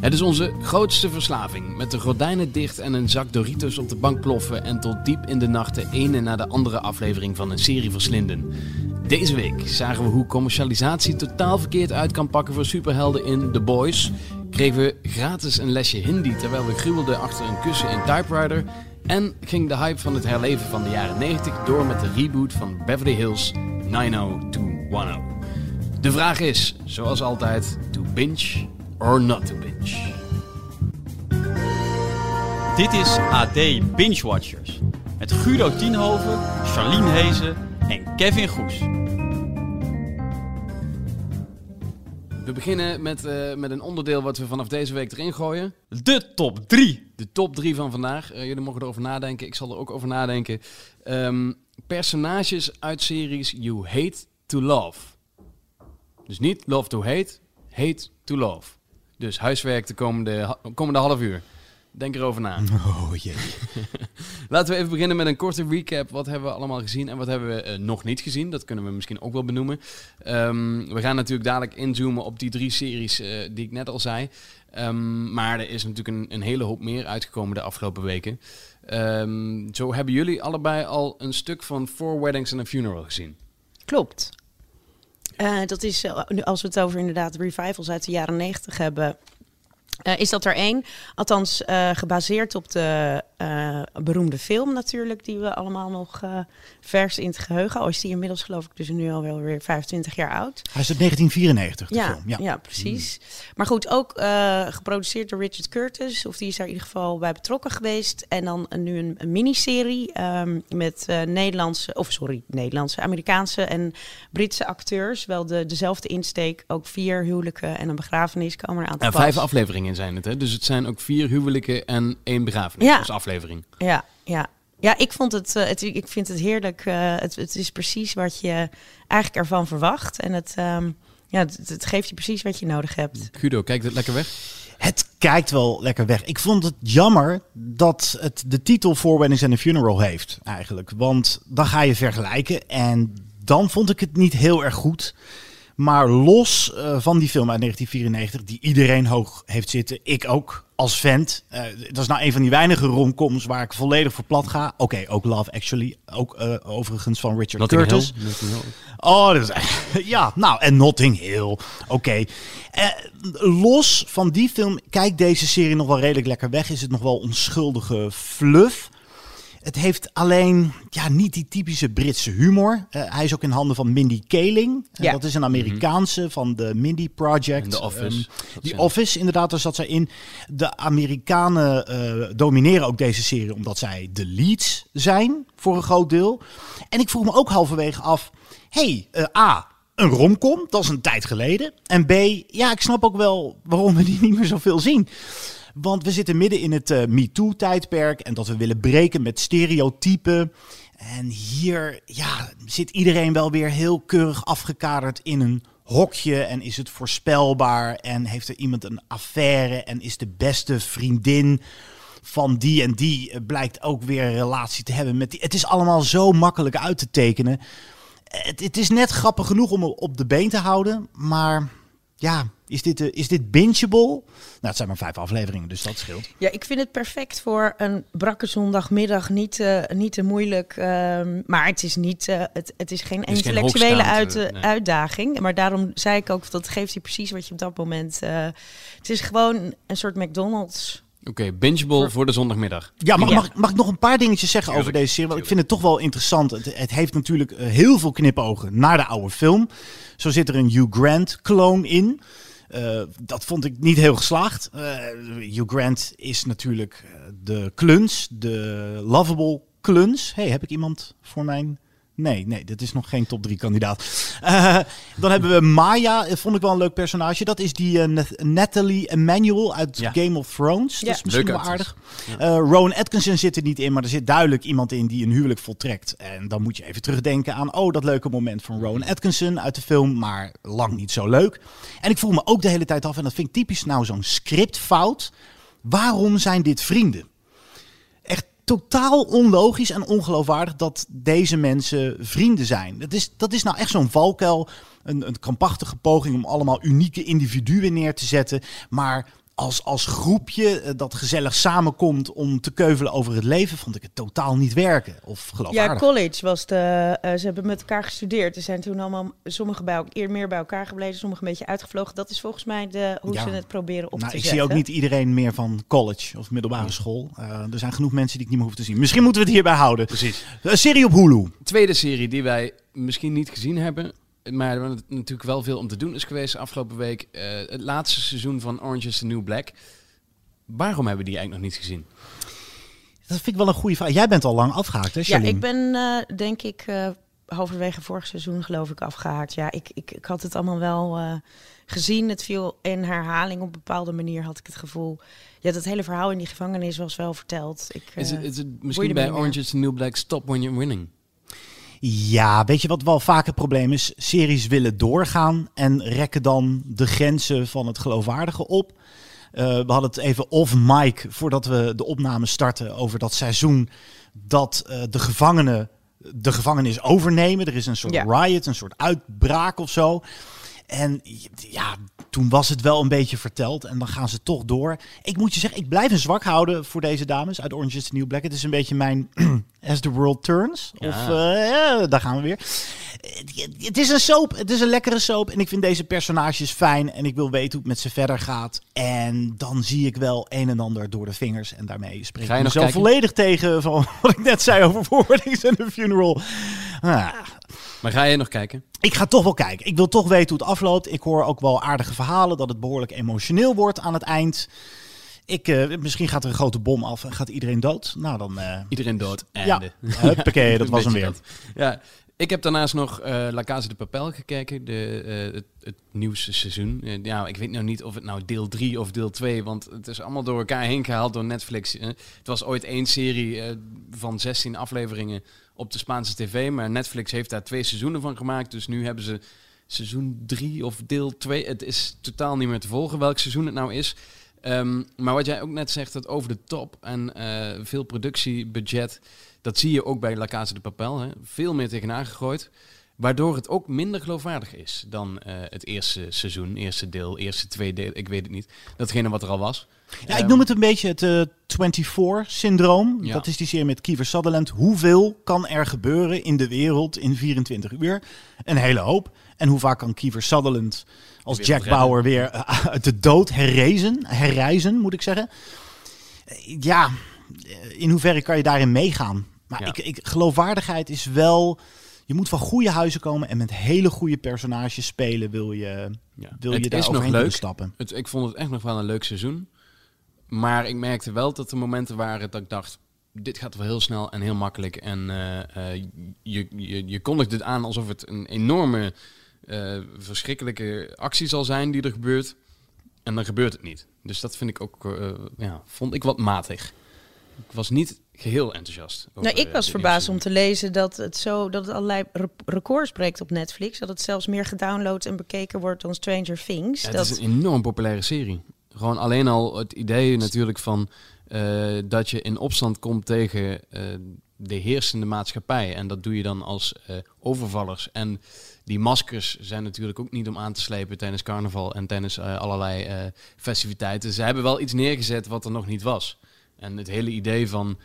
Het is onze grootste verslaving. Met de gordijnen dicht en een zak Doritos op de bank ploffen en tot diep in de nacht de ene na de andere aflevering van een serie verslinden. Deze week zagen we hoe commercialisatie totaal verkeerd uit kan pakken voor superhelden in The Boys. Kregen we gratis een lesje Hindi terwijl we gruwelden achter een kussen in Typewriter. En ging de hype van het herleven van de jaren 90 door met de reboot van Beverly Hills 90210. De vraag is, zoals altijd, to binge or not to binge. Dit is AD Binge Watchers. Met Guido Tienhoven, Charlene Hezen en Kevin Goes. We beginnen met, eh, met een onderdeel wat we vanaf deze week erin gooien. De top 3. De top 3 van vandaag. Eh, jullie mogen erover nadenken. Ik zal er ook over nadenken. Ehm, personages uit series You Hate to Love. Dus niet Love to Hate, Hate to Love. Dus huiswerk de komende, komende half uur. Denk erover na. Oh jee. Laten we even beginnen met een korte recap. Wat hebben we allemaal gezien en wat hebben we eh, nog niet gezien? Dat kunnen we misschien ook wel benoemen. Ehm, we gaan natuurlijk dadelijk inzoomen op die drie series eh, die ik net al zei. Ehm, maar er is natuurlijk een, een hele hoop meer uitgekomen de afgelopen weken. Ehm, zo hebben jullie allebei al een stuk van Four Weddings and a Funeral gezien. Klopt. Eh, dat is, eh, als we het over inderdaad revivals uit de jaren negentig hebben, eh, is dat er één. Althans, gebaseerd op de eh, beroemde film natuurlijk, die we allemaal nog eh, vers in het geheugen. Al is die inmiddels geloof ik dus nu al wel weer 25 jaar oud. Hij is uit 1994, de Ja, film. Ja. ja. precies. Maar goed, ook eh, geproduceerd door Richard Curtis. Of die is daar in ieder geval bij betrokken geweest. En dan een- nu een, een miniserie ehm, met eh, Nederlandse, of sorry, Nederlandse, Amerikaanse en Britse acteurs. Wel de, dezelfde insteek. Ook vier huwelijken en een begrafenis komen er aan te En pas. vijf afleveringen zijn het, hè? Dus het zijn ook vier huwelijken en één begrafenis Ja. als aflevering. Ja, ja. Ja, ik, vond het, eh, het, ik vind het heerlijk. eh, het, het is precies wat je eigenlijk ervan verwacht. En het, ehm, ja, het, het geeft je precies wat je nodig hebt. Guido, kijkt het lekker weg? Het kijkt wel lekker weg. Ik vond het jammer dat het de titel Four Weddings and a Funeral heeft, eigenlijk. Want dan ga je vergelijken en dan vond ik het niet heel erg goed. Maar los eh, van die film uit 1994, die iedereen hoog heeft zitten, ik ook als vent. eh, dat is nou een van die weinige romcoms waar ik volledig voor plat ga. Oké, ook Love Actually, ook eh, overigens van Richard Notting Curtis. Hill? Oh, dat is, ja, nou, en Notting Hill. Oké. Los van die film, kijkt deze serie nog wel redelijk lekker weg. Is het nog wel onschuldige fluff. Het heeft alleen ja, niet die typische Britse humor. Eh, hij is ook in handen van Mindy Kaling. Eh, Ja. Dat is een Amerikaanse van de Mindy Project. En The Office. Ehm, Dat die zijn- Office, inderdaad, daar zat zij in. De Amerikanen eh, domineren ook deze serie omdat zij de leads zijn voor een groot deel. En ik vroeg me ook halverwege af: hey, eh, A. Een romcom, dat is een tijd geleden. En B, ja, ik snap ook wel waarom we die niet meer zoveel zien. Want we zitten midden in het eh, MeToo-tijdperk en dat we willen breken met stereotypen. En hier ja, zit iedereen wel weer heel keurig afgekaderd in een hokje. En is het voorspelbaar en heeft er iemand een affaire en is de beste vriendin van die en die eh, blijkt ook weer een relatie te hebben met die. Het is allemaal zo makkelijk uit te tekenen. Het, het is net grappig genoeg om op de been te houden, maar ja, is dit, eh, is dit bingeable? Nou, het zijn maar vijf afleveringen, dus dat scheelt. Ja, ik vind het perfect voor een brakke zondagmiddag. Niet, eh, niet te moeilijk. ehm, maar het is, niet, eh, het, het is geen is geen intellectuele uit, hoogstaand, nee. uitdaging. Maar daarom zei ik ook, dat geeft je precies wat je op dat moment... eh, het is gewoon een soort McDonald's. Oké, bingeable voor de zondagmiddag. Ja, mag. Mag, mag ik nog een paar dingetjes zeggen over deze serie? Want ik vind het toch wel interessant. Het, het heeft natuurlijk eh, heel veel knipogen naar de oude film. Zo zit er een Hugh Grant-kloon in. Eh, dat vond ik niet heel geslaagd. Eh, Hugh Grant is natuurlijk de kluns, de lovable kluns. hey, heb ik iemand voor mijn... Nee, nee, dit is nog geen top 3 kandidaat. Eh, dan hebben we Maya, eh, vond ik wel een leuk personage. Dat is die eh, Nath- Natalie Emmanuel uit Ja. Game of Thrones. Dat Ja. is misschien Leuke wel aardig. Eh Rowan Atkinson zit er niet in, maar er zit duidelijk iemand in die een huwelijk voltrekt. En dan moet je even terugdenken aan, oh, dat leuke moment van Rowan Atkinson uit de film, maar lang niet zo leuk. En ik voel me ook de hele tijd af, en dat vind ik typisch nou zo'n scriptfout. Waarom zijn dit vrienden? Totaal onlogisch en ongeloofwaardig dat deze mensen vrienden zijn. Dat is, dat is nou echt zo'n valkuil, een, een krampachtige poging om allemaal unieke individuen neer te zetten. Maar als, als groepje eh, dat gezellig samenkomt om te keuvelen over het leven, vond ik het totaal niet werken. Of Ja, geloofwaardig. college was de. eh, ze hebben met elkaar gestudeerd. Er zijn toen allemaal sommigen bij, eer meer bij elkaar gebleven, sommigen een beetje uitgevlogen. Dat is volgens mij de, hoe Ja. ze het proberen op nou, te ik zetten. zie ook niet iedereen meer van college of middelbare school. Eh, er zijn genoeg mensen die ik niet meer hoef te zien. Misschien moeten we het hierbij houden. Precies. Een serie op Hulu. Tweede serie die wij misschien niet gezien hebben, maar er is natuurlijk wel veel om te doen is geweest afgelopen week. eh, het laatste seizoen van Orange is the New Black. Waarom hebben we die eigenlijk nog niet gezien? Dat vind ik wel een goede vraag. Jij bent al lang afgehaakt, hè, Ja, Charlene? ik ben eh, denk ik eh, halverwege vorig seizoen geloof ik afgehaakt. Ja, ik, ik, ik had het allemaal wel eh, gezien. Het viel in herhaling op een bepaalde manier, had ik het gevoel. Ja, dat hele verhaal in die gevangenis was wel verteld. Ik, Is het, eh, is het misschien bij. Orange is the New Black stop when you're winning? Ja, weet je wat wel vaak het probleem is? Series willen doorgaan en rekken dan de grenzen van het geloofwaardige op. Eh, we hadden het even off mic voordat we de opname starten over dat seizoen dat eh, de gevangenen de gevangenis overnemen. Er is een soort Ja. riot, een soort uitbraak of zo. En ja, toen was het wel een beetje verteld en dan gaan ze toch door. Ik moet je zeggen, ik blijf een zwak houden voor deze dames uit Orange is the New Black. Het is een beetje mijn As the World Turns. Ja. Of eh, ja, daar gaan we weer. Het- is een soap, het is een lekkere soap. En ik vind deze personages fijn en ik wil weten hoe het met ze verder gaat. En dan zie ik wel een en ander door de vingers. En daarmee spreek ik mezelf kijken? volledig tegen van wat ik net zei over Forwardings en The Funeral. Ah. Maar ga je nog kijken? Ik ga toch wel kijken. Ik wil toch weten hoe het afloopt. Ik hoor ook wel aardige verhalen dat het behoorlijk emotioneel wordt aan het eind. Ik, eh, misschien gaat er een grote bom af en gaat iedereen dood. Nou dan, eh Iedereen dood. ja, Einde. huppakee, dat Een was hem beetje weer. dat. Ja, ik heb daarnaast nog eh La Casa de Papel gekeken, de, het, het nieuwste seizoen. Ja, ik weet nou niet of het nou deel 3 of deel 2, want het is allemaal door elkaar heen gehaald door Netflix. Het was ooit één serie van 16 afleveringen op de Spaanse tv, maar Netflix heeft daar twee seizoenen van gemaakt. Dus nu hebben ze seizoen 3 of deel 2. Het is totaal niet meer te volgen welk seizoen het nou is. Ehm, maar wat jij ook net zegt, dat over de top en eh, veel productiebudget, dat zie je ook bij La de Papel. Hè? Veel meer tegenaan gegooid. Waardoor het ook minder geloofwaardig is dan eh, het eerste seizoen, eerste deel, eerste twee deel, ik weet het niet. Datgene wat er al was. Ja, ik noem het een beetje het eh 24-syndroom. Ja. Dat is die serie met Kiefer Sutherland. Hoeveel kan er gebeuren in de wereld in 24 uur? Een hele hoop. En hoe vaak kan Kiefer Sutherland als Jack Bauer weer eh, uit de dood herrezen, herreizen, moet ik zeggen? Ja, in hoeverre kan je daarin meegaan? Maar Ja. ik, ik, geloofwaardigheid is wel... Je moet van goede huizen komen en met hele goede personages spelen wil je, Ja. wil het je daar is nog overheen kunnen leuk. stappen. Het, ik vond het echt nog wel een leuk seizoen. Maar ik merkte wel dat er momenten waren dat ik dacht, dit gaat wel heel snel en heel makkelijk. En eh, eh, je, je, je kondigt het aan alsof het een enorme, eh, verschrikkelijke actie zal zijn die er gebeurt. En dan gebeurt het niet. Dus dat vind ik ook, eh, ja, vond ik wat matig. Ik was niet geheel enthousiast. over, Nou, ik was verbaasd om te lezen dat het zo dat het allerlei re- records breekt op Netflix. Dat het zelfs meer gedownload en bekeken wordt dan Stranger Things. Ja, dat, Het is een enorm populaire serie. Gewoon alleen al het idee natuurlijk van eh, dat je in opstand komt tegen eh, de heersende maatschappij. En dat doe je dan als eh, overvallers. En die maskers zijn natuurlijk ook niet om aan te slepen tijdens carnaval en tijdens allerlei festiviteiten. Ze hebben wel iets neergezet wat er nog niet was. En het hele idee van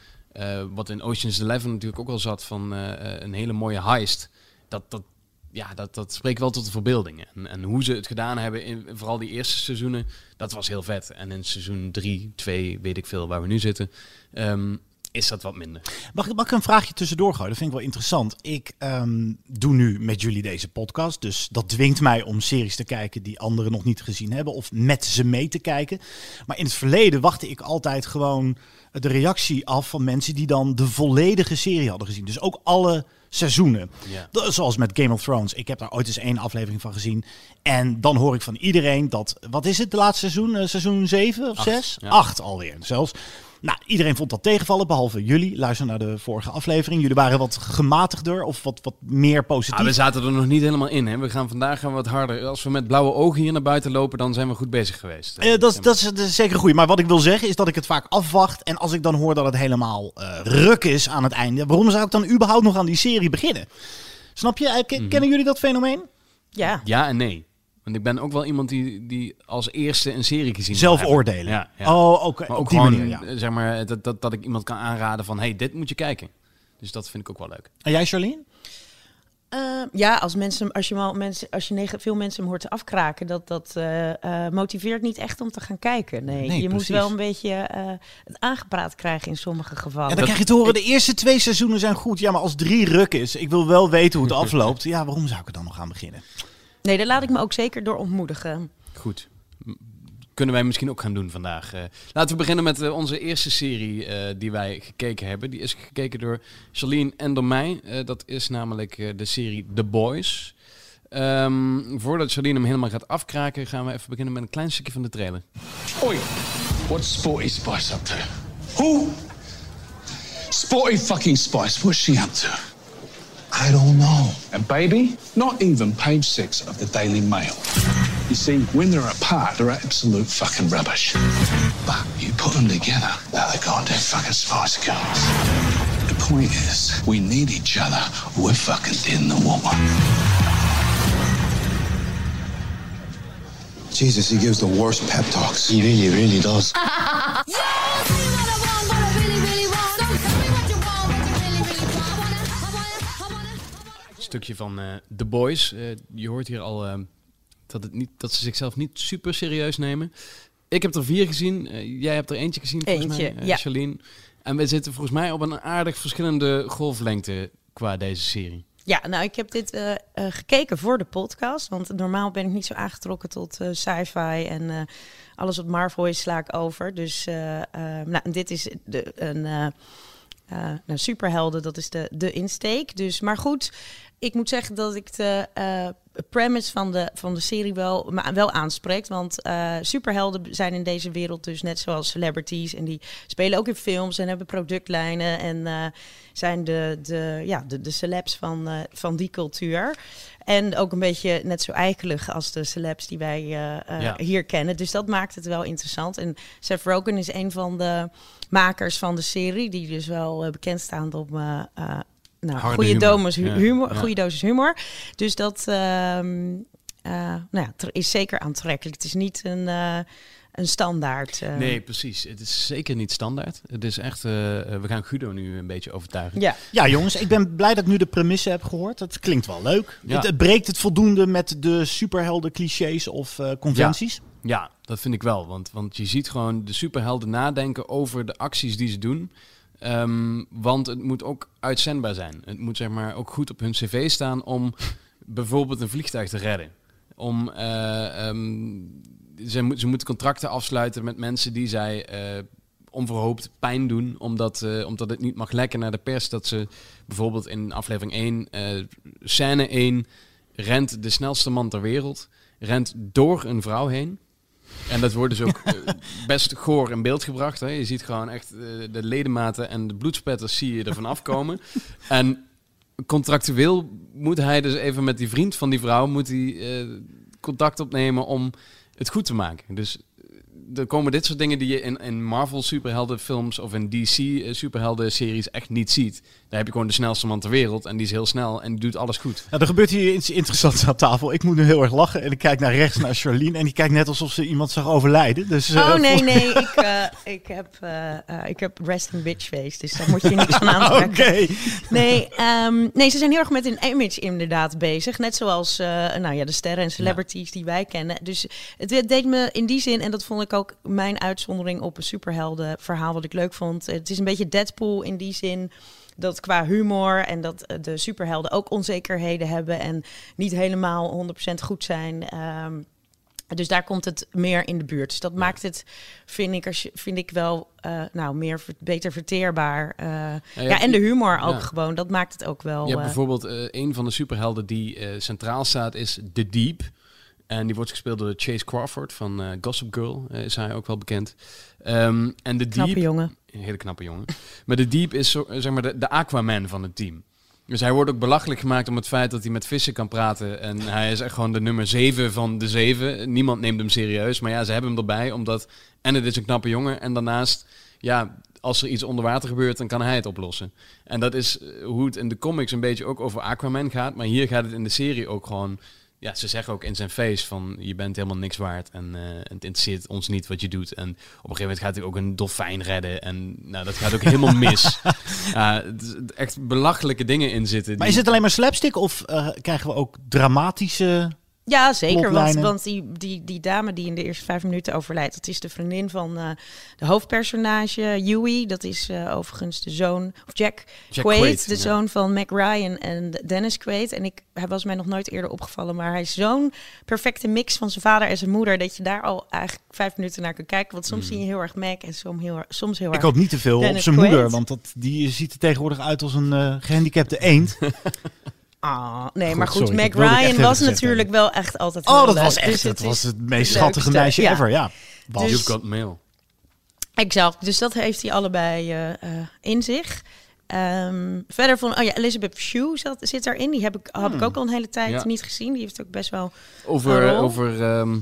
wat in Ocean's Eleven natuurlijk ook al zat van eh, eh, een hele mooie heist. Dat, dat, ja, dat, dat spreekt wel tot de verbeelding. En, en hoe ze het gedaan hebben, in, vooral die eerste seizoenen, dat was heel vet. En in seizoen 3, 2, weet ik veel waar we nu zitten, ehm, is dat wat minder. Mag ik, mag ik een vraagje tussendoor gooien? Dat vind ik wel interessant. Ik ehm, doe nu met jullie deze podcast. Dus dat dwingt mij om series te kijken die anderen nog niet gezien hebben. Of met ze mee te kijken. Maar in het verleden wachtte ik altijd gewoon de reactie af van mensen die dan de volledige serie hadden gezien. Dus ook alle seizoenen. Ja. Dat- Zoals met Game of Thrones. Ik heb daar ooit eens één aflevering van gezien. En dan hoor ik van iedereen dat... Wat is het, de laatste seizoen? Eh, seizoen 7 of Acht, 6? ja. 8 alweer zelfs. Nou, iedereen vond dat tegenvallen, behalve jullie. Luister naar de vorige aflevering. Jullie waren wat gematigder of wat, wat meer positief. Ah, we zaten er nog niet helemaal in. Hè. We gaan vandaag gaan we wat harder. Als we met blauwe ogen hier naar buiten lopen, dan zijn we goed bezig geweest. Eh, dat, is- dat, is, dat is zeker goed. Maar wat ik wil zeggen is dat ik het vaak afwacht. En als ik dan hoor dat het helemaal eh, ruk is aan het einde. Waarom zou ik dan überhaupt nog aan die serie beginnen? Snap je? Eh, Mhm. Kennen jullie dat fenomeen? ja. Ja en nee. Want ik ben ook wel iemand die, die als eerste een serie gezien Zelf oordelen. Ja, ja. Oh, oké. Ook die gewoon, manier, ja. zeg maar, dat, dat, dat ik iemand kan aanraden van, hey, dit moet je kijken. Dus dat vind ik ook wel leuk. En jij, Charlene? Eh, ja, als, mensen, als je, wel mensen, als je negen, veel mensen hem hoort afkraken, dat, dat eh, eh, motiveert niet echt om te gaan kijken. Nee, Nee, je moet wel een beetje eh, het aangepraat krijgen in sommige gevallen. Ja, dan krijg je te horen, de eerste twee seizoenen zijn goed. Ja, maar als drie ruk is, ik wil wel weten hoe het afloopt. Ja, waarom zou ik er dan nog aan beginnen? Nee, daar laat ik me ook zeker door ontmoedigen. Goed. Kunnen wij misschien ook gaan doen vandaag. Eh, laten we beginnen met eh, onze eerste serie eh, die wij gekeken hebben. Die is gekeken door Charlene en door mij. Eh, dat is namelijk eh, de serie The Boys. Ehm, voordat Charlene hem helemaal gaat afkraken, gaan we even beginnen met een klein stukje van de trailer. Oi, what's Sporty Spice up to? Who? Sporty fucking Spice, what's she up to? I don't know. And baby, not even page six of the Daily Mail. You see, when they're apart, they're absolute fucking rubbish. But you put them together, now they're the goddamn fucking Spice Girls. The point is, we need each other. We're fucking in the woman. Jesus, he gives the worst pep talks. He really, really does. stukje van eh The Boys. Eh, je hoort hier al eh, dat, het niet, dat ze zichzelf niet super serieus nemen. Ik heb er vier gezien. Jij hebt er eentje gezien, volgens mij, ja. Charlene. En we zitten volgens mij op een aardig verschillende golflengte qua deze serie. Ja, nou, ik heb dit gekeken voor de podcast. Want normaal ben ik niet zo aangetrokken tot sci-fi en alles wat Marvel is, sla ik over. Dus nou, dit is de, een nou, superhelden, dat is de, de insteek. Dus, maar goed, ik moet zeggen dat ik de eh, premise van de, van de serie wel, maar wel aanspreekt. Want eh, superhelden zijn in deze wereld dus net zoals celebrities. En die spelen ook in films en hebben productlijnen. En eh, zijn de, de, ja, de, de celebs van, van die cultuur. En ook een beetje net zo eikelig als de celebs die wij Ja. hier kennen. Dus dat maakt het wel interessant. En Seth Rogen is een van de makers van de serie. Die dus wel bekend staan om... nou, Harde goede, humor. domus, hu- Ja, humor, ja. goede dosis humor. Dus dat ehm, eh, nou ja, het is zeker aantrekkelijk. Het is niet een, eh, een standaard. eh, Nee, precies. Het is zeker niet standaard. Het is echt... we gaan Guido nu een beetje overtuigen. Ja, Ja, jongens, ik ben blij dat ik nu de premisse heb gehoord. Het klinkt wel leuk. Ja. Het, het breekt het voldoende met de superhelden clichés of eh, conventies. Ja, dat vind ik wel. Want, want je ziet gewoon de superhelden nadenken over de acties die ze doen. Ehm, want het moet ook uitzendbaar zijn. Het moet zeg maar ook goed op hun cv staan om bijvoorbeeld een vliegtuig te redden. Om, eh, ehm, ze, ze moeten contracten afsluiten met mensen die zij eh, onverhoopt pijn doen. Omdat, eh, omdat het niet mag lekken naar de pers. Dat ze bijvoorbeeld in aflevering 1, eh scène 1, rent de snelste man ter wereld. Rent door een vrouw heen. En dat wordt dus ook eh, best goor in beeld gebracht. Hè. Je ziet gewoon echt eh, de ledematen en de bloedspetters zie je ervan afkomen. En contractueel moet hij dus even met die vriend van die vrouw moet hij, eh, contact opnemen om het goed te maken. Dus er komen dit soort dingen die je in, in Marvel superheldenfilms of in DC eh, superhelden series echt niet ziet. Daar heb je gewoon de snelste man ter wereld en die is heel snel en die doet alles goed. Nou, er gebeurt hier iets interessants aan tafel. Ik moet nu heel erg lachen en ik kijk naar rechts naar Charlene en die kijkt net alsof ze iemand zag overlijden. Dus, eh, Oh nee, nee, ik, eh, ik, heb, eh, eh, ik heb resting bitch face, dus daar moet je niks van Oké. aantrekken. Nee, ehm, nee, ze zijn heel erg met een image inderdaad bezig. Net zoals eh, nou ja, de sterren en celebrities die wij kennen. Dus het deed me in die zin, en dat vond ik ook mijn uitzondering op een superhelden verhaal wat ik leuk vond. Het is een beetje Deadpool in die zin dat qua humor en dat eh, de superhelden ook onzekerheden hebben en niet helemaal 100% goed zijn. Ehm, dus daar komt het meer in de buurt. Dus dat maakt het, vind ik, als je, vind ik wel eh, nou, meer beter verteerbaar. Eh, ja, ja, en de humor ook ja. gewoon. Dat maakt het ook wel. Eh, bijvoorbeeld een van de superhelden die centraal staat is The Deep. En die wordt gespeeld door Chase Crawford van eh, Gossip Girl. eh, is hij ook wel bekend. Ehm, en de knappe Deep, jongen. een hele knappe jongen. maar de Deep is zo, eh, zeg maar de, de Aquaman van het team. Dus hij wordt ook belachelijk gemaakt om het feit dat hij met vissen kan praten. En hij is echt gewoon de nummer 7 van de zeven. Niemand neemt hem serieus. Maar ja, ze hebben hem erbij omdat... En het is een knappe jongen. En daarnaast, ja, als er iets onder water gebeurt, dan kan hij het oplossen. En dat is hoe het in de comics een beetje ook over Aquaman gaat. Maar hier gaat het in de serie ook gewoon ja, ze zeggen ook in zijn face van je bent helemaal niks waard en eh, het interesseert ons niet wat je doet. En op een gegeven moment gaat hij ook een dolfijn redden en nou, dat gaat ook helemaal mis. Is echt belachelijke dingen in zitten. Maar die- is het alleen maar slapstick of eh, krijgen we ook dramatische... Ja, zeker. Want, die, die, die dame die in de eerste vijf minuten overlijdt, dat is de vriendin van eh, de hoofdpersonage, Huey. Dat is eh, overigens de zoon, of Jack, Jack Quaid, Quaid, de ja. zoon van Mac Ryan en Dennis Quaid. En ik, hij was mij nog nooit eerder opgevallen, maar hij is zo'n perfecte mix van zijn vader en zijn moeder, dat je daar al eigenlijk vijf minuten naar kunt kijken. Want Mm. soms zie je heel erg Mac en soms heel, erg- soms heel Ik erg... hoop niet te veel op zijn Quaid. moeder, want dat, die ziet er tegenwoordig uit als een eh, gehandicapte eend. Ah, nee, Goed, maar goed, sorry, Mac echt Ryan was natuurlijk wel echt altijd Oh, dat leuk. was echt Dus het, is was het meest schattige meisje Ja. ever, ja. Was. Dus- You've got mail. Exact, dus dat heeft hij allebei eh, eh, in zich. Ehm, verder van, oh ja, Elizabeth Shue zat, zit daarin. Die heb ik, heb ik ook al een hele tijd Ja. niet gezien. Die heeft ook best wel... Over, over ehm,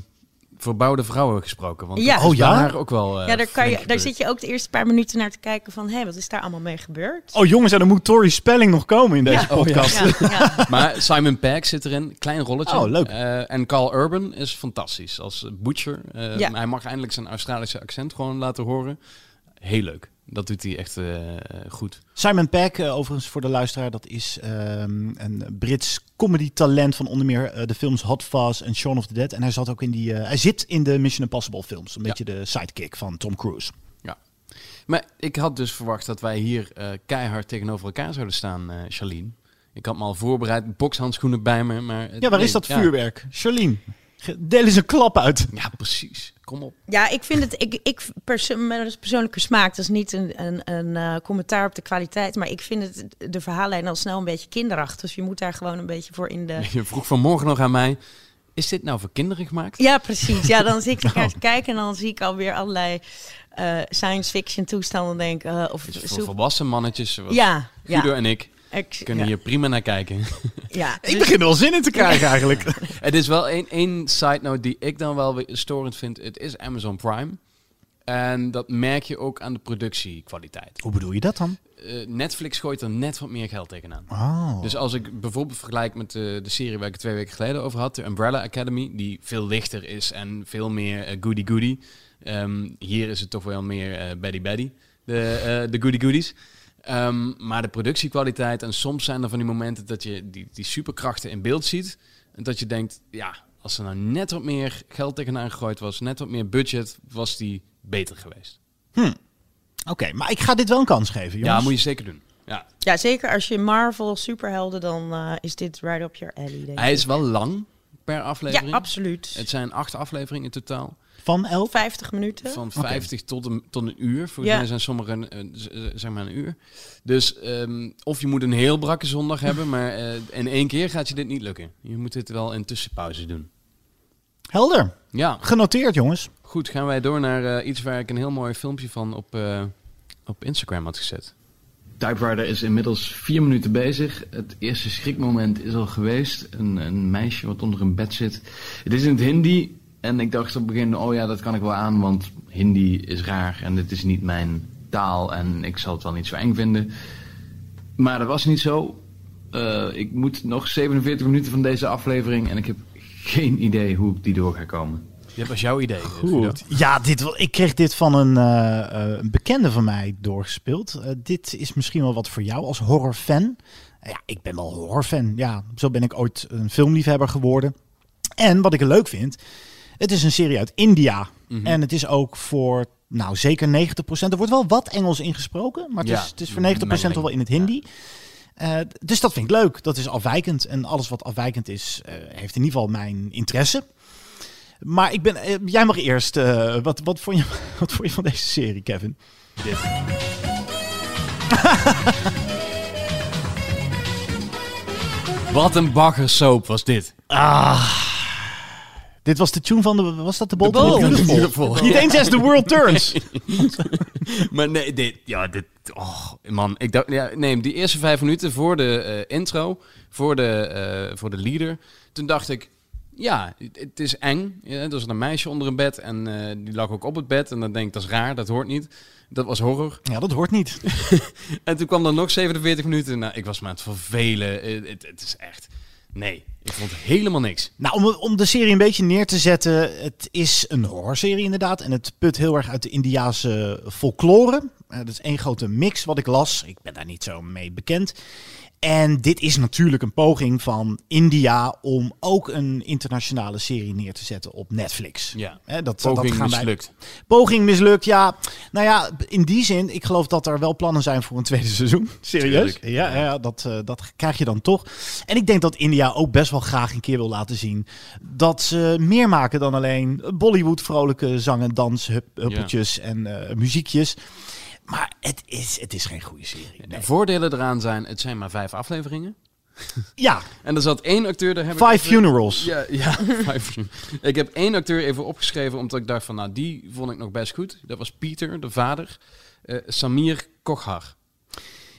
verbouwde vrouwen gesproken. Want Ja. Oh, ja? haar ook wel. eh, ja, daar, kan je, daar zit je ook de eerste paar minuten naar te kijken van... hé, wat is daar allemaal mee gebeurd? Oh jongens, en dan moet Tori Spelling nog komen in deze Ja. podcast. Ja, ja. Maar Simon Pegg zit erin, klein rolletje. Oh, leuk. Eh, en Carl Urban is fantastisch als Butcher. Eh, Ja. Hij mag eindelijk zijn Australische accent gewoon laten horen. Heel leuk. Dat doet hij echt eh, goed. Simon Pegg, eh, overigens voor de luisteraar, dat is ehm, een Brits comedy talent van onder meer eh, de films Hot Fuzz en Shaun of the Dead. En hij zat ook in die, eh, hij zit in de Mission Impossible films, een Ja. beetje de sidekick van Tom Cruise. Maar ik had dus verwacht dat wij hier eh, keihard tegenover elkaar zouden staan, eh Charlene. Ik had me al voorbereid, bokshandschoenen bij me. Maar Ja, waar nee, is dat ja. vuurwerk? Charlene, deel eens een klap uit. Ja, precies. Kom op. Ja, ik vind het, ik, ik perso mijn persoonlijke smaak, dat is niet een, een, een eh, commentaar op de kwaliteit, maar ik vind het, de verhaallijn al snel een beetje kinderachtig. Dus je moet daar gewoon een beetje voor in de... Je vroeg vanmorgen nog aan mij, is dit nou voor kinderen gemaakt? Ja, precies. Ja, dan zit ik elkaar te kijken en dan zie ik alweer allerlei eh, science fiction toestanden denken. eh, of voor volwassen mannetjes zoals Ja, Guido ja. en ik Ik, kunnen ja, hier prima naar kijken. ja. Ik Dus- begin er wel zin in te krijgen eigenlijk. Het is wel één, één side note die ik dan wel weer storend vind. Het is Amazon Prime. En dat merk je ook aan de productiekwaliteit. Hoe bedoel je dat dan? Eh, Netflix gooit er net wat meer geld tegenaan. Oh. Dus als ik bijvoorbeeld vergelijk met de, de serie waar ik het twee weken geleden over had, de Umbrella Academy, die veel lichter is en veel meer eh, goody goody. Ehm, hier is het toch wel meer eh Betty Betty, de, eh, de goody Ehm, maar de productiekwaliteit en soms zijn er van die momenten dat je die, die superkrachten in beeld ziet. En dat je denkt, ja, als er nou net wat meer geld tegenaan gegooid was, net wat meer budget, was die beter geweest. Oké, maar ik ga dit wel een kans geven, jongens. Ja, moet je zeker doen. Ja. ja, zeker als je Marvel superhelden, dan eh, is dit right up your alley. Denk Hij ik. is wel lang per aflevering. Ja, absoluut. Het zijn acht afleveringen in totaal. Van elf? 50 minuten. Van 50 tot, een, tot een uur. Volgens Ja. mij zijn sommige eh, eh, zeg maar een uur. Dus ehm, of je moet een heel brakke zondag hebben, maar eh, in één keer gaat je dit niet lukken. Je moet dit wel in tussenpauze doen. Helder. Ja, Genoteerd, jongens. goed. Gaan wij door naar eh, iets waar ik een heel mooi filmpje van op, eh, op Instagram had gezet. Typewriter is inmiddels vier minuten bezig. Het eerste schrikmoment is al geweest. Een, een meisje wat onder een bed zit. Het is in het Hindi. En ik dacht op het begin, oh ja, dat kan ik wel aan. Want Hindi is raar en dit is niet mijn taal. En ik zal het wel niet zo eng vinden. Maar dat was niet zo. Eh, ik moet nog 47 minuten van deze aflevering. En ik heb geen idee hoe ik die door ga komen. Dit was jouw idee. Goed. Ja, dit, ik kreeg dit van een, eh, eh, een bekende van mij doorgespeeld. Eh, dit is misschien wel wat voor jou als horrorfan. Ja, ik ben wel horrorfan. Ja, zo ben ik ooit een filmliefhebber geworden. En wat ik leuk vind, het is een serie uit India. Mhm. En het is ook voor, nou zeker 90%. Er wordt wel wat Engels ingesproken, maar het, Ja, is, het is voor 90% al wel in het Hindi. Eh, dus dat vind ik leuk. Dat is afwijkend. En alles wat afwijkend is, eh, heeft in ieder geval mijn interesse. Maar ik ben, eh, jij mag eerst. eh, wat, wat, vond je, wat vond je van deze serie, Kevin? Wat een baggersoap was dit. Dit was de tune van de. Was dat de Bolt Bolt. Beautiful? Beautiful. Niet eens as the world turns. Maar nee, dit, ja, dit, oh, man, ik dacht, ja, nee, die eerste vijf minuten voor de eh, intro, voor de, eh, voor de leader, toen dacht ik, ja, het, is eng. Ja, er zat een meisje onder een bed en eh, die lag ook op het bed en dan denk ik, dat is raar, dat hoort niet. Dat was horror. Ja, dat hoort niet. En toen kwam er nog 47 minuten. Nou, ik was me aan het vervelen. Het, het is echt. Nee, ik vond helemaal niks. Nou, om, om de serie een beetje neer te zetten, het is een horrorserie inderdaad. En het put heel erg uit de Indiaanse folklore. Uh, dat is één grote mix wat ik las. Ik ben daar niet zo mee bekend. En dit is natuurlijk een poging van India om ook een internationale serie neer te zetten op Netflix. Ja, dat, poging dat gaan wij- mislukt. Poging mislukt, ja. Nou ja, in die zin, ik geloof dat er wel plannen zijn voor een tweede seizoen. Serieus? Ja, ja dat, eh, dat krijg je dan toch. En ik denk dat India ook best wel graag een keer wil laten zien dat ze meer maken dan alleen Bollywood vrolijke zang en dans, hup, huppeltjes en eh, muziekjes. Maar het is, het is geen goede serie. De voordelen eraan zijn, het zijn maar vijf afleveringen. Ja, En er zat één acteur, daar heb ik Five even- Funerals. Ja, ja five. ik heb één acteur even opgeschreven, omdat ik dacht van, nou, die vond ik nog best goed. Dat was Pieter, de vader. Eh, Samir Kochar.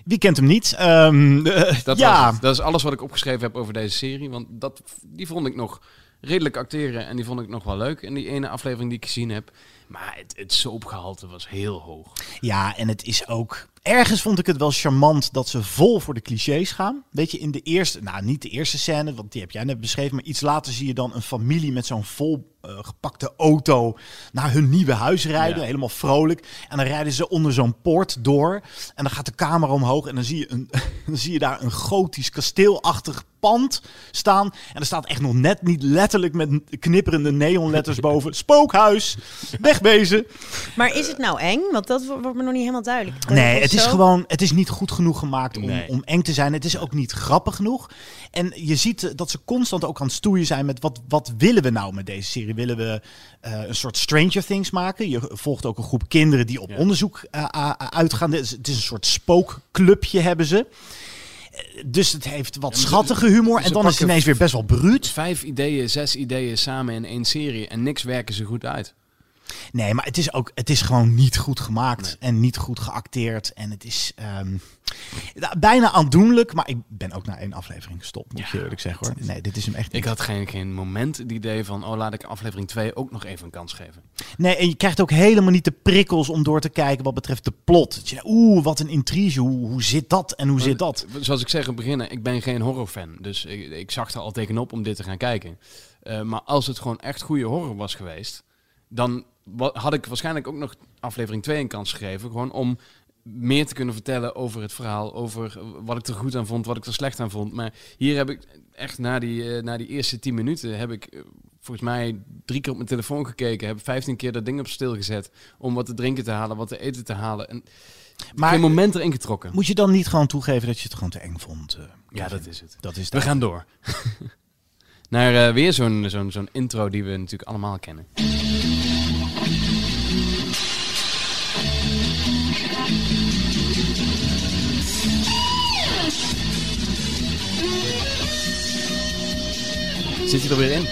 Wie kent hem niet? Ehm, eh, Dat, ja, dat is alles wat ik opgeschreven heb over deze serie. Want dat, die vond ik nog redelijk acteren en die vond ik nog wel leuk. En die ene aflevering die ik gezien heb. Maar het, het soapgehalte was heel hoog. Ja, en het is ook. Ergens vond ik het wel charmant dat ze vol voor de clichés gaan. Weet je, in de eerste, nou niet de eerste scène, want die heb jij net beschreven, maar iets later zie je dan een familie met zo'n vol eh, gepakte auto naar hun nieuwe huis rijden, Ja. helemaal vrolijk. En dan rijden ze onder zo'n poort door en dan gaat de camera omhoog en dan zie je, een, dan zie je daar een gotisch kasteelachtig pand staan. En er staat echt nog net niet letterlijk met knipperende neonletters boven. Spookhuis, wegwezen. Maar is het nou eng? Want dat wo- wordt me nog niet helemaal duidelijk. Nee, het is gewoon, het is niet goed genoeg gemaakt om, Nee. om eng te zijn. Het is ook niet grappig genoeg. En je ziet dat ze constant ook aan het stoeien zijn met wat, wat willen we nou met deze serie? Willen we eh, een soort Stranger Things maken? Je volgt ook een groep kinderen die op Ja. onderzoek eh, uitgaan. Het is, het is een soort spookclubje hebben ze. Eh, Dus het heeft wat schattige humor. En dan is het ineens weer best wel bruut. Vijf ideeën, zes ideeën samen in één serie. En niks werken ze goed uit. Nee, maar het is ook, het is gewoon niet goed gemaakt en niet goed geacteerd. En het is ehm, bijna aandoenlijk, maar ik ben ook na één aflevering gestopt, moet Ja, je eerlijk zeggen hoor. Nee, dit is hem echt Ik had geen, geen moment het idee van, oh laat ik aflevering 2 ook nog even een kans geven. Nee, en je krijgt ook helemaal niet de prikkels om door te kijken wat betreft de plot. Oeh, wat een intrige, hoe, hoe zit dat en hoe zit dat? Zoals ik zeg in het begin, ik ben geen horrorfan. Dus ik, ik zag er al tegenop om dit te gaan kijken. Eh, maar als het gewoon echt goede horror was geweest, dan had ik waarschijnlijk ook nog aflevering 2 een kans gegeven. Gewoon om meer te kunnen vertellen over het verhaal, over wat ik er goed aan vond, wat ik er slecht aan vond. Maar hier heb ik echt na die, eh, na die eerste 10 minuten heb ik eh, volgens mij drie keer op mijn telefoon gekeken, heb 15 keer dat ding op stil gezet om wat te drinken te halen, wat te eten te halen. En Maar geen moment erin getrokken. moet je dan niet gewoon toegeven dat je het gewoon te eng vond? eh, Ja, dat is het. Dat is We gaan door. Naar weer zo'n zo'n zo'n intro die we natuurlijk allemaal kennen. Zit hij er weer in?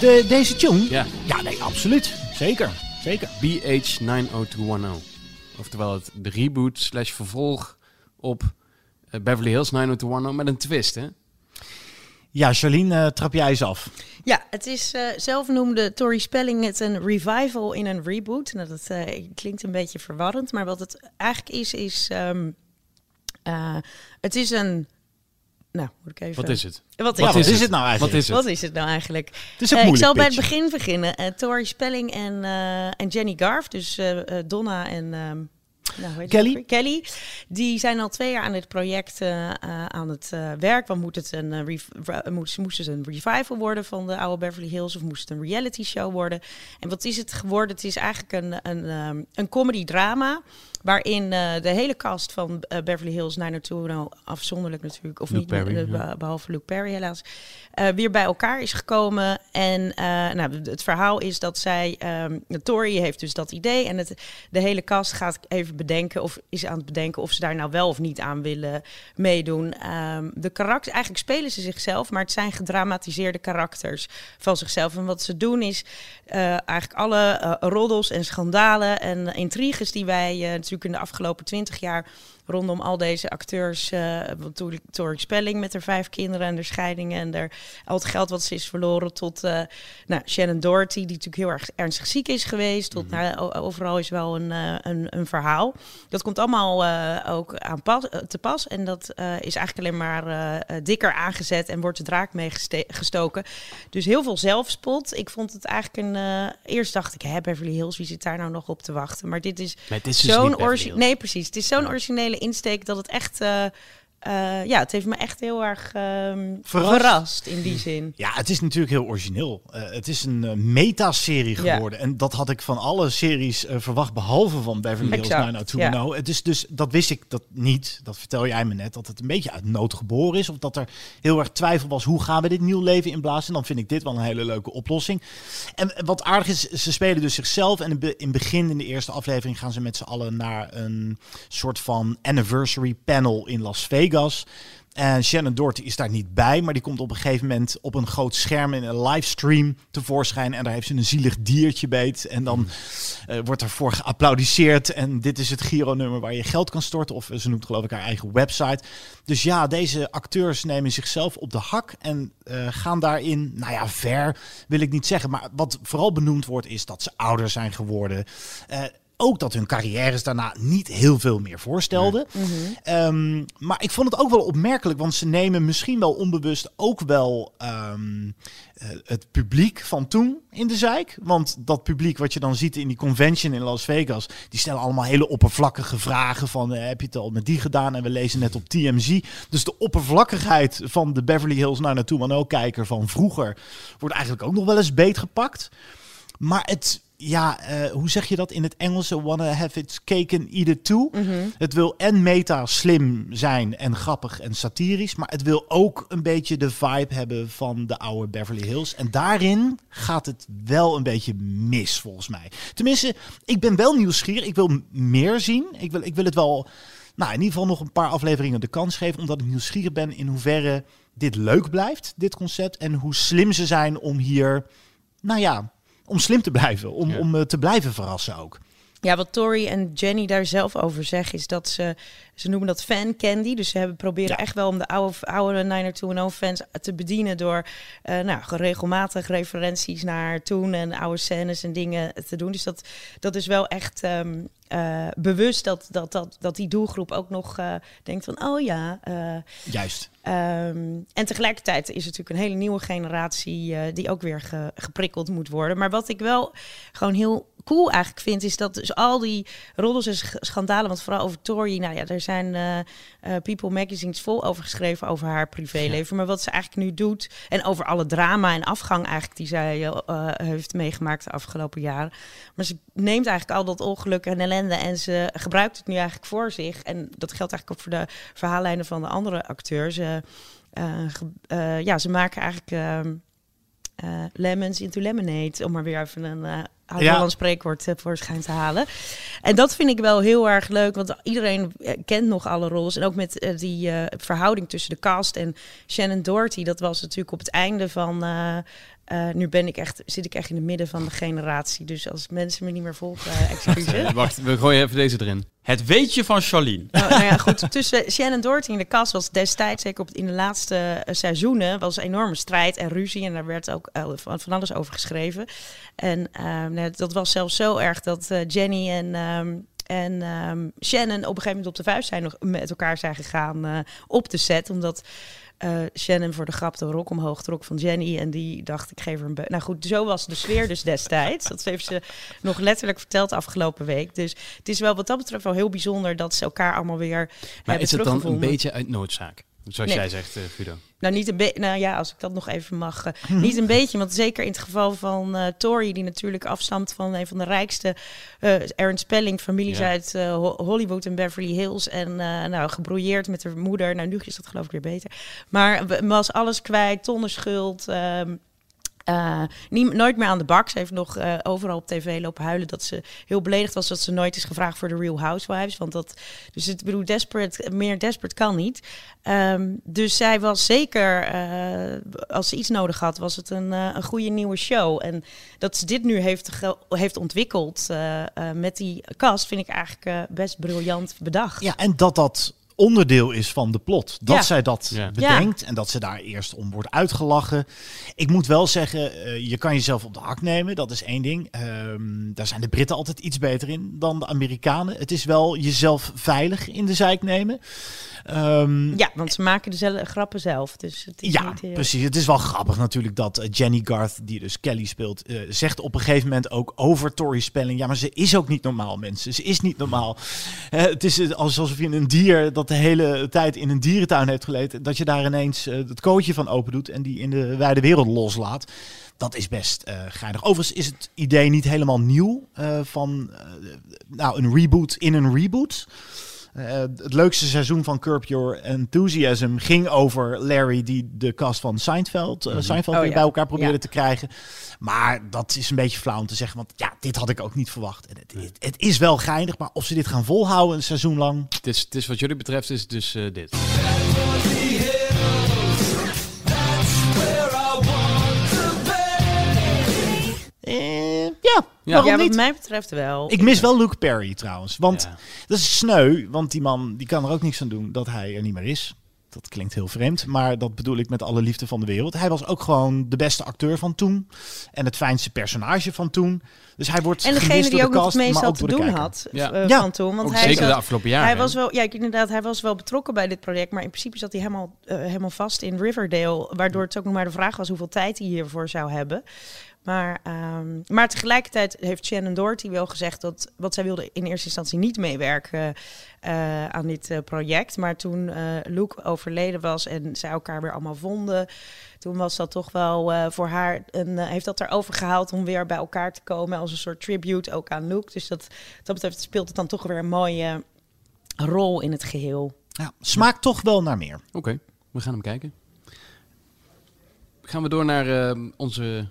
De, deze tune? Ja. Ja, nee, absoluut. Zeker, zeker. BH90210. Oftewel het de reboot slash vervolg op eh, Beverly Hills 90210 met een twist, hè? Ja, Charlene, eh, trap jij eens af. Ja, het is eh zelf noemde Tori Spelling het een revival in een reboot. Nou, dat klinkt een beetje verwarrend, maar wat het eigenlijk is, is... ehm, eh, het is een... Nou, moet ik even... Wat is het? Wat Ja, is, wat is is het? het nou Wat eigenlijk? is het? Wat is het nou eigenlijk? Het is Eh, ik moeilijk zal bij het begin beginnen. Eh Tori Spelling en, eh, en Jenny Garf, dus Donna en ehm, nou, Kelly? Kelly, die zijn al twee jaar aan dit project aan het eh, werk. Want moet het een, re- moest, moest het een revival worden van de oude Beverly Hills of moest het een reality show worden? En wat is het geworden? Het is eigenlijk een, een, ehm, een comedy drama. Waarin eh, de hele cast van eh, Beverly Hills 90210, afzonderlijk natuurlijk, of Luke niet, Perry, eh, ja. behalve Luke Perry helaas, weer bij elkaar is gekomen. En nou, het verhaal is dat zij, ehm Tori heeft dus dat idee en het, de hele cast gaat even bedenken of is aan het bedenken of ze daar nou wel of niet aan willen meedoen. Ehm, de karakters, eigenlijk spelen ze zichzelf, maar het zijn gedramatiseerde karakters van zichzelf. En wat ze doen is eigenlijk alle roddels en schandalen en intriges die wij in de afgelopen twintig jaar rondom al deze acteurs. eh want Tori- Spelling met haar vijf kinderen en de scheidingen en er, al het geld wat ze is verloren. Tot eh, nou, Shannon Doherty, die natuurlijk heel erg ernstig ziek is geweest. Tot nou, o- overal is wel een, eh, een, een verhaal. Dat komt allemaal eh, ook aan pas, eh, te pas. En dat eh, is eigenlijk alleen maar eh, eh, dikker aangezet en wordt de draak mee geste- gestoken. Dus heel veel zelfspot. Ik vond het eigenlijk een... eh, eerst dacht ik, hè, Beverly Hills, wie zit daar nou nog op te wachten? Maar dit is dus zo'n. Nee, precies. Het is zo'n originele insteek dat het echt... eh, ja, het heeft me echt heel erg ehm, Verrast. verrast in die zin. Ja, het is natuurlijk heel origineel. Eh, het is een eh, meta-serie Ja. geworden. En dat had ik van alle series verwacht, behalve van Beverly Hills Exact, 90210. Het is dus, dat wist ik dat niet. Dat vertel jij me net. Dat het een beetje uit nood geboren is. Of dat er heel erg twijfel was, hoe gaan we dit nieuw leven inblazen? En dan vind ik dit wel een hele leuke oplossing. En wat aardig is, ze spelen dus zichzelf. En in het begin, in de eerste aflevering, gaan ze met z'n allen naar een soort van anniversary panel in Las Vegas. En Shannon Doherty is daar niet bij, maar die komt op een gegeven moment op een groot scherm in een livestream tevoorschijn. En daar heeft ze een zielig diertje beet. En dan eh, wordt ervoor geapplaudiseerd. En dit is het Giro-nummer waar je geld kan storten. Of eh, ze noemt geloof ik haar eigen website. Dus ja, deze acteurs nemen zichzelf op de hak en eh, gaan daarin, nou ja, ver wil ik niet zeggen. Maar wat vooral benoemd wordt is dat ze ouder zijn geworden. Ook dat hun carrières daarna niet heel veel meer voorstelden. Ehm, maar ik vond het ook wel opmerkelijk, want ze nemen misschien wel onbewust ook wel ehm, eh, het publiek van toen in de zijk. Want dat publiek wat je dan ziet in die convention in Las Vegas, die stellen allemaal hele oppervlakkige vragen van eh, heb je het al met die gedaan? En we lezen net op TMZ. Dus de oppervlakkigheid van de Beverly Hills 90210-kijker van vroeger wordt eigenlijk ook nog wel eens beetgepakt. Maar het, ja, eh, hoe zeg je dat in het Engels? Wanna have its cake and eat it too. Het wil en meta slim zijn en grappig en satirisch. Maar het wil ook een beetje de vibe hebben van de oude Beverly Hills. En daarin gaat het wel een beetje mis, volgens mij. Tenminste, ik ben wel nieuwsgierig. Ik wil meer zien. Ik wil, ik wil het wel, nou, in ieder geval nog een paar afleveringen de kans geven. Omdat ik nieuwsgierig ben in hoeverre dit leuk blijft, dit concept. En hoe slim ze zijn om hier, nou ja, om slim te blijven. Om, Ja. om eh, te blijven verrassen ook. Ja, wat Tori en Jenny daar zelf over zeggen is dat ze, ze noemen dat fan candy. Dus ze hebben proberen Ja. echt wel om de oude, oude 90210 fans te bedienen door eh, nou, regelmatig referenties naar toen en oude scènes en dingen te doen. Dus dat, dat is wel echt ehm, eh, bewust dat, dat, dat, dat die doelgroep ook nog eh, denkt van, oh ja, eh, Juist. Ehm, en tegelijkertijd is het natuurlijk een hele nieuwe generatie die ook weer ge- geprikkeld moet worden. Maar wat ik wel gewoon heel cool eigenlijk vind, is dat dus al die roddels en sch- schandalen, want vooral over Tori, nou ja, er zijn eh, eh, People magazines vol over geschreven over haar privéleven. Maar wat ze eigenlijk nu doet en over alle drama en afgang eigenlijk die zij eh, heeft meegemaakt de afgelopen jaren. Maar ze neemt eigenlijk al dat ongeluk en ellende en ze gebruikt het nu eigenlijk voor zich. En dat geldt eigenlijk ook voor de verhaallijnen van de andere acteurs. Ja, ze maken eigenlijk ehm, eh, lemons into lemonade, om maar weer even een uh, oud-Hollands spreekwoord uh, voorschijn te halen. En dat vind ik wel heel erg leuk, want iedereen eh, kent nog alle roles. En ook met eh, die eh, verhouding tussen de cast en Shannon Doherty, dat was natuurlijk op het einde van... eh, uh, nu ben ik echt, zit ik echt in het midden van de generatie. Dus als mensen me niet meer volgen, uh, excuses. Wacht, we gooien even deze erin. Het weetje van Charlene. Nou, nou ja, goed. Tussen Shannon Doherty en de kast was destijds, zeker op, in de laatste uh, seizoenen, was een enorme strijd en ruzie. En daar werd ook van, van alles over geschreven. En nou, dat was zelfs zo erg dat Jenny en... Um, en um, Shannon op een gegeven moment op de vuist zijn nog met elkaar zijn gegaan op de set. Omdat uh, Shannon voor de grap de rok omhoog trok van Jenny. En die dacht, ik geef haar een... Nou goed, zo was de sfeer dus destijds. Dat heeft ze nog letterlijk verteld afgelopen week. Dus het is wel wat dat betreft wel heel bijzonder dat ze elkaar allemaal weer Maar is het dan een beetje uit noodzaak? Zoals nee. jij zegt, uh, Guido. Nou, niet een beetje. Nou ja, als ik dat nog even mag. Uh, niet een beetje, want zeker in het geval van uh, Tori, die natuurlijk afstamt van een van de rijkste uh, Ernst Spelling families ja. uit Hollywood en Beverly Hills. En nou, gebrouilleerd met haar moeder. Nou, nu is dat geloof ik weer beter. Maar was alles kwijt, tonnen schuld. Um, niet, nooit meer aan de bak. Ze heeft nog uh, overal op tv lopen huilen dat ze heel beledigd was dat ze nooit is gevraagd voor de Real Housewives. Want dat, dus het bedoel, desperate, meer desperate kan niet. Um, dus zij was zeker, uh, als ze iets nodig had, was het een, een goede nieuwe show. En dat ze dit nu heeft, heeft ontwikkeld met die cast, vind ik eigenlijk best briljant bedacht. Ja, en dat dat onderdeel is van de plot. Dat Ja. zij dat Ja. bedenkt en dat ze daar eerst om wordt uitgelachen. Ik moet wel zeggen, eh, je kan jezelf op de hak nemen. Dat is één ding. Ehm, daar zijn de Britten altijd iets beter in dan de Amerikanen. Het is wel jezelf veilig in de zijk nemen. Ehm, Ja, want ze maken dezelfde grappen zelf. Dus het is ja, niet heel... precies. Het is wel grappig natuurlijk dat eh, Jenny Garth, die dus Kelly speelt, eh, zegt op een gegeven moment ook over Tori Spelling. Ja, maar ze is ook niet normaal, mensen. Ze is niet normaal. Eh, het is eh, alsof je een dier dat de hele tijd in een dierentuin heeft geleefd, dat je daar ineens eh, het kootje van open doet en die in de wijde wereld loslaat. Dat is best eh geinig. Overigens is het idee niet helemaal nieuw eh, van nou, een reboot in een reboot. Eh, het leukste seizoen van Curb Your Enthusiasm ging over Larry die de cast van Seinfeld, eh, Seinfeld Oh, weer ja. bij elkaar probeerde Ja. te krijgen. Maar dat is een beetje flauw om te zeggen, want ja, dit had ik ook niet verwacht. En het, het, het is wel geinig, maar of ze dit gaan volhouden een seizoen lang, Het is, het is wat jullie betreft is dus eh, dit. Ja. waarom Ja, wat niet? mij betreft wel. Ik mis wel Luke Perry trouwens, want Ja. dat is sneu, want die man die kan er ook niks aan doen dat hij er niet meer is. Dat klinkt heel vreemd, maar dat bedoel ik met alle liefde van de wereld. Hij was ook gewoon de beste acteur van toen en het fijnste personage van toen. Dus hij wordt En degene die door ook de nog cast, het meest had te de doen had Ja. eh, Ja. van toen. Want Ook hij zeker zat- de afgelopen jaren. Hij was wel, ja, ik- inderdaad, hij was wel betrokken bij dit project, maar in principe zat hij helemaal, eh, helemaal vast in Riverdale, waardoor het ook nog maar de vraag was hoeveel tijd hij hiervoor zou hebben. Maar, ehm, maar tegelijkertijd heeft Shannon Doherty wel gezegd dat, wat zij wilde in eerste instantie niet meewerken eh, aan dit eh, project. Maar toen eh, Luke overleden was en zij elkaar weer allemaal vonden, toen was dat toch wel eh, voor haar, een, heeft dat erover gehaald om weer bij elkaar te komen als een soort tribute ook aan Luke. Dus dat, dat betreft speelt het dan toch weer een mooie rol in het geheel. Ja, smaakt toch wel naar meer. Oké, we gaan hem kijken. Gaan we door naar eh, onze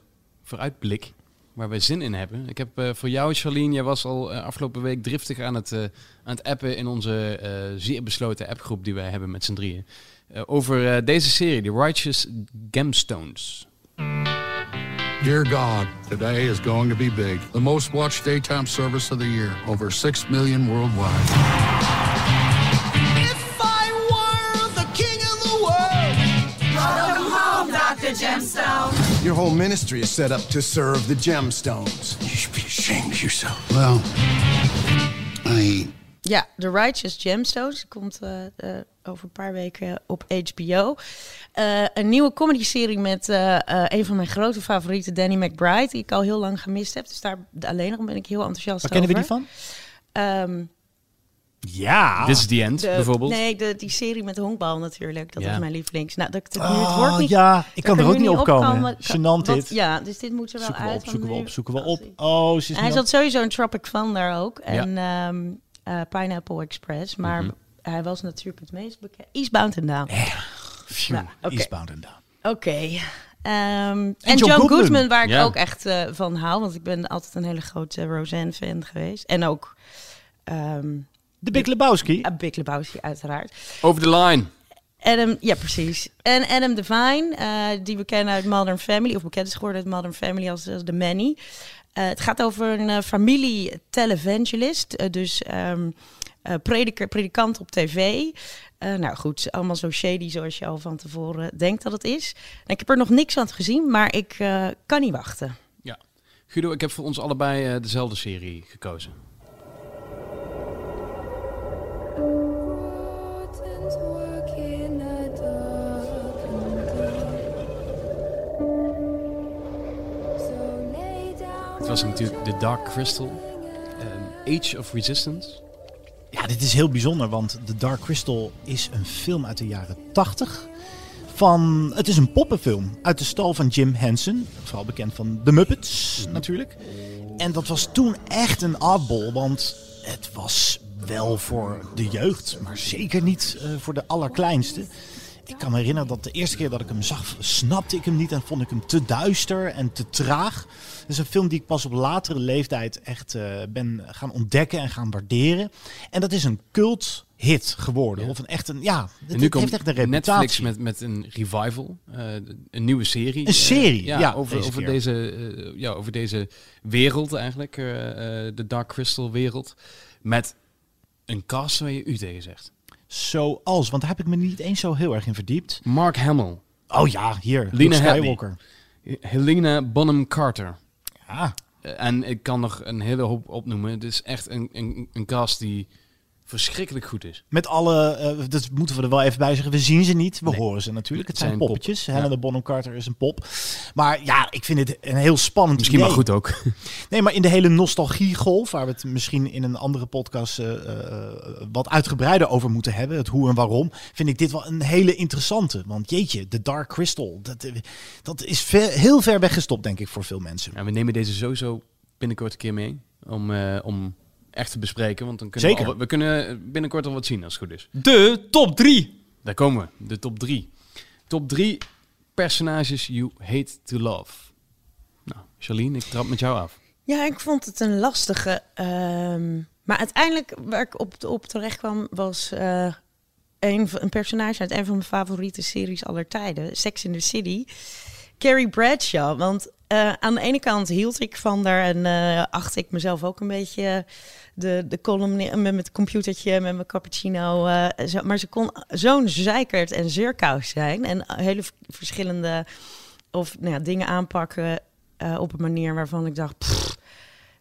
vooruitblik, waar we zin in hebben. Ik heb eh, voor jou, Charlene, jij was al eh, afgelopen week driftig aan het, eh, aan het appen in onze eh, zeer besloten appgroep die wij hebben met z'n drieën. Eh, over eh, deze serie, The Righteous Gemstones. Dear God, today is going to be big. The most watched daytime service of the year, over 6 million worldwide. If I were the king of the world. Welcome home, Dr. Gemstone. Your whole ministry is set up to serve the gemstones. You should be ashamed of yourself. Well, I Ja, The Righteous Gemstones. Komt eh, eh, over een paar weken op HBO. Eh, een nieuwe comedy-serie met eh, eh, een van mijn grote favorieten, Danny McBride. Die ik al heel lang gemist heb. Dus daar alleen nog ben ik heel enthousiast Waar kennen we die over. van? Ehm, Ja. This is the End, de- bijvoorbeeld. Nee, de, die serie met honkbal natuurlijk. Dat Ja. is mijn lievelings. Nou, dat, dat, nu het Oh, woord niet... ja, ik kan er ook niet op komen. Wat- dit. Ja, dus dit moet er wel Zoeken we uit. op, zoeken we op, zoeken we op. hij- Oh, ze is Hij zat op. sowieso in Tropic Thunder ook. En ehm, eh, Pineapple Express. Maar Mhm. hij was natuurlijk het meest bekend. Eastbound and Down. Phew, Nou. Eastbound and Down. Oké. Ehm, en John John, Goodman. Goodman, waar ik Ja. ook echt eh, van hou. Want ik ben altijd een hele grote Roseanne-fan geweest. En ook ehm De Big Lebowski. A Big Lebowski, uiteraard. Over the line. Adam, ja precies. En Adam Devine, eh, die we kennen uit Modern Family, of bekend is geworden uit Modern Family als, als de Manny. Eh, het gaat over een eh, familie televangelist, dus ehm eh, prediker, predikant op tv. Eh, nou goed, allemaal zo shady zoals je al van tevoren denkt dat het is. En ik heb er nog niks aan gezien, maar ik eh, kan niet wachten. Ja. Guido, ik heb voor ons allebei dezelfde serie gekozen. Was natuurlijk The Dark Crystal. ehm, Age of Resistance. Ja, dit is heel bijzonder, want The Dark Crystal is een film uit de jaren 80. Van, het is een poppenfilm uit de stal van Jim Henson. Vooral bekend van The Muppets natuurlijk. En dat was toen echt een oddball, want het was wel voor de jeugd, maar zeker niet eh, voor de allerkleinste. Ik kan me herinneren dat de eerste keer dat ik hem zag, snapte ik hem niet en vond ik hem te duister en te traag. Het is een film die ik pas op latere leeftijd echt eh, ben gaan ontdekken en gaan waarderen. En dat is een cult hit geworden. Of een echt een, ja, het, En nu komt heeft echt een reputatie. Netflix met, met een revival. eh, een nieuwe serie. Een serie, Eh, ja, ja, over, deze over, deze, ja, over deze wereld eigenlijk. de Dark Crystal wereld. Met een cast waar je u tegen zegt. Zoals, want daar heb ik me niet eens zo heel erg in verdiept. Mark Hamill. Oh ja, hier. Headey. Skywalker. Helena Bonham Carter. Ja, Eh, En ik kan nog een hele hoop opnoemen. Het is echt een, een, een cast die verschrikkelijk goed is. met alle, eh, dat moeten we er wel even bij zeggen. We zien ze niet, we Nee. horen ze natuurlijk. Het Het zijn zijn poppetjes. Helena Bonham Carter is een pop. Maar ja, ik vind het een heel spannend Misschien idee. maar goed ook. Nee, maar in de hele nostalgiegolf, waar we het misschien in een andere podcast eh, eh, wat uitgebreider over moeten hebben, het hoe en waarom, vind ik dit wel een hele interessante. Want jeetje, de Dark Crystal, dat, dat is ver- heel ver weggestopt, denk ik, voor veel mensen. Ja, we nemen deze sowieso binnenkort een keer mee. Om, om echt te bespreken. Want dan kunnen Zeker. We, al- we kunnen binnenkort al wat zien als het goed is. De top 3. Daar komen we. De top 3. Top 3 personages you hate to love. Nou, Charlene, ik trap met jou af. Ja, ik vond het een lastige. ehm, maar uiteindelijk, waar ik op, op terecht kwam, was eh, een, van- een personage uit een van mijn favoriete series aller tijden, Sex in the City. Carrie Bradshaw. Want eh, aan de ene kant hield ik van haar en eh achtte ik mezelf ook een beetje de, de column met mijn computertje, met mijn cappuccino. eh, maar ze kon zo'n zeikert en zeurkous zijn en hele verschillende of nou ja, dingen aanpakken op een manier waarvan ik dacht.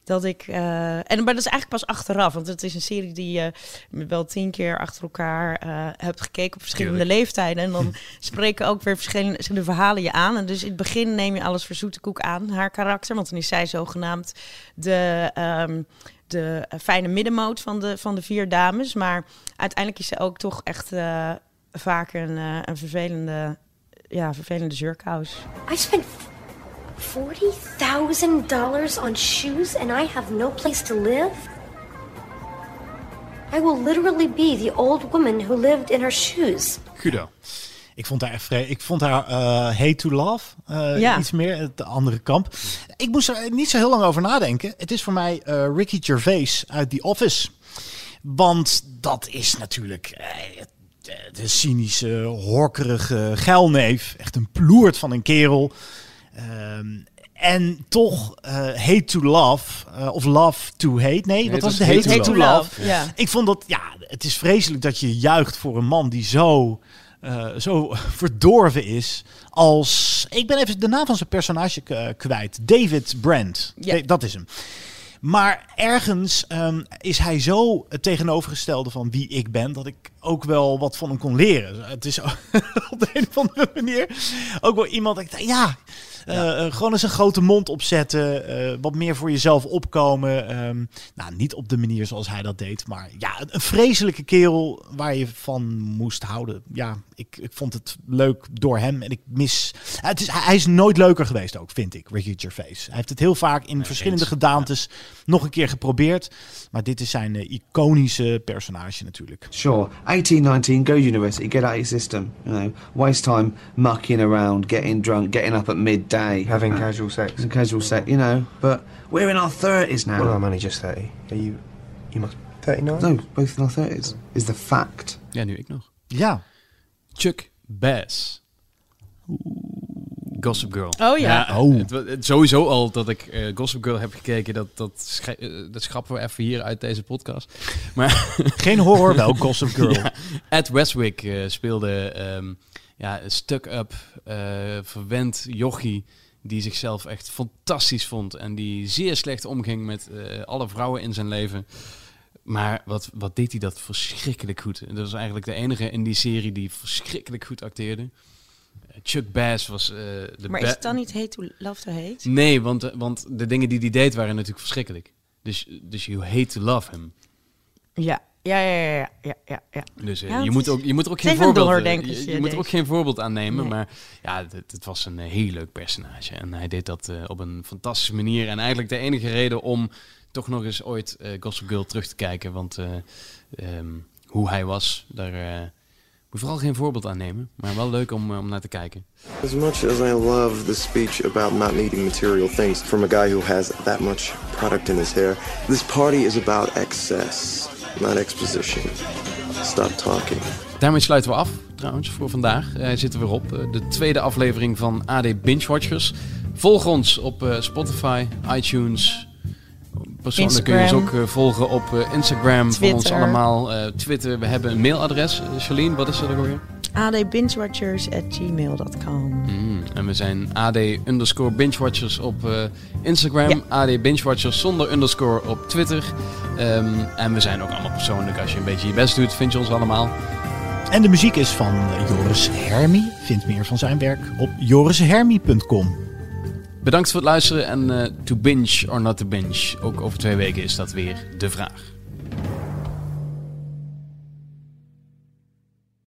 Dat ik. eh, en, maar dat is eigenlijk pas achteraf. Want het is een serie die je wel tien keer achter elkaar eh, hebt gekeken op verschillende leeftijden. En dan spreken ook weer verschillende verhalen je aan. En dus in het begin neem je alles voor zoete koek aan, haar karakter. Want dan is zij zogenaamd de. ehm, de eh, fijne middenmoot van de, van de vier dames. Maar uiteindelijk is ze ook toch echt eh, vaak een, eh, een vervelende, ja, vervelende zeurkous. I spent $40,000 on shoes and I have no place to live? I will literally be the old woman who lived in her shoes. Guido. Ik vond haar, ik vond haar eh, hate to love eh, Ja. iets meer, het andere kamp. Ik moest er niet zo heel lang over nadenken. Het is voor mij eh, Ricky Gervais uit The Office. Want dat is natuurlijk eh, de, de cynische, horkerige geilneef. Echt een ploert van een kerel. Ehm, en toch eh, hate to love, eh, of love to hate. Nee, wat het was het? Hate, hate to, to love. love, ja. Ik vond dat, ja, het is vreselijk dat je juicht voor een man die zo, eh, zo verdorven is. Als, ik ben even de naam van zijn personage kwijt. David Brand. Ja. Da- dat is hem. Maar ergens ehm, is hij zo het tegenovergestelde van wie ik ben, dat ik ook wel wat van hem kon leren. Het is op de een of andere manier ook wel iemand. dat Ik dacht, ja, eh, eh, gewoon eens een grote mond opzetten, eh, wat meer voor jezelf opkomen. Ehm, nou, niet op de manier zoals hij dat deed, maar ja, een, een vreselijke kerel waar je van moest houden. Ja, ik, ik vond het leuk door hem en ik mis. Het is, hij hij is nooit leuker geweest ook, vind ik, Ricky Gervais. Hij heeft het heel vaak in verschillende eens. gedaantes nog een keer geprobeerd, maar dit is zijn iconische personage natuurlijk. Sure, 18, 19, go university, get out your system. You know, waste time mucking around, getting drunk, getting up at midday. Having casual sex. Casual sex, you know. But we're in our 30s now. Well, I'm only just 30. Are you. You must. 39? No, both in our 30s. Is the fact. Ja, nu ik nog. Ja, Chuck Bass. Gossip Girl. Oh ja. Oh. Het, sowieso al dat ik eh, Gossip Girl heb gekeken, dat, dat, eh, dat schrappen we even hier uit deze podcast. Maar geen horror, wel Gossip Girl. Ja, Ed Westwick eh, speelde ehm, ja, een stuck-up, eh, verwend jochie die zichzelf echt fantastisch vond en die zeer slecht omging met eh, alle vrouwen in zijn leven. Maar wat, wat deed hij dat verschrikkelijk goed. Dat was eigenlijk de enige in die serie die verschrikkelijk goed acteerde. Eh, Chuck Bass was eh, de Maar is het dan niet hate to love to hate? Nee, want, want de dingen die hij deed waren natuurlijk verschrikkelijk. Dus, dus you hate to love him. Ja, ja, ja, ja, ja, ja. Dus eh, Ja, je, moet ook, je moet er ook geen voorbeeld, eh, doordenkertje, je, je moet er ook geen voorbeeld aan nemen. Nee. Maar ja, het, het was een eh, heel leuk personage. En hij deed dat eh, op een fantastische manier. En eigenlijk de enige reden om toch nog eens ooit eh, Gossip Girl terug te kijken. Want eh, ehm, hoe hij was, daar eh, moet je vooral geen voorbeeld aan nemen. Maar wel leuk om, eh, om naar te kijken. As much as I love the speech about not needing material things from a guy who has that much product in his hair, this party is about excess, not exposition. Stop talking. Daarmee sluiten we af, trouwens, voor vandaag. Hij zit er weer op. eh, de tweede aflevering van AD Binge Watchers. Volg ons op eh, Spotify, iTunes, Persoonlijk kun je ons ook eh, volgen op eh, Instagram van ons allemaal. eh, Twitter, we hebben een mailadres. Eh, Charlene, wat is dat ook alweer? adbingewatchers.gmail.com. Mm, en we zijn AD underscore bingewatchers op eh, Instagram. Ja. AD bingewatchers zonder underscore op Twitter. Ehm, en we zijn ook allemaal persoonlijk. Als je een beetje je best doet, vind je ons allemaal. En de muziek is van Joris Hermy. Vind meer van zijn werk op jorishermy.com. Bedankt voor het luisteren en eh, to binge or not to binge. Ook over twee weken is dat weer de vraag.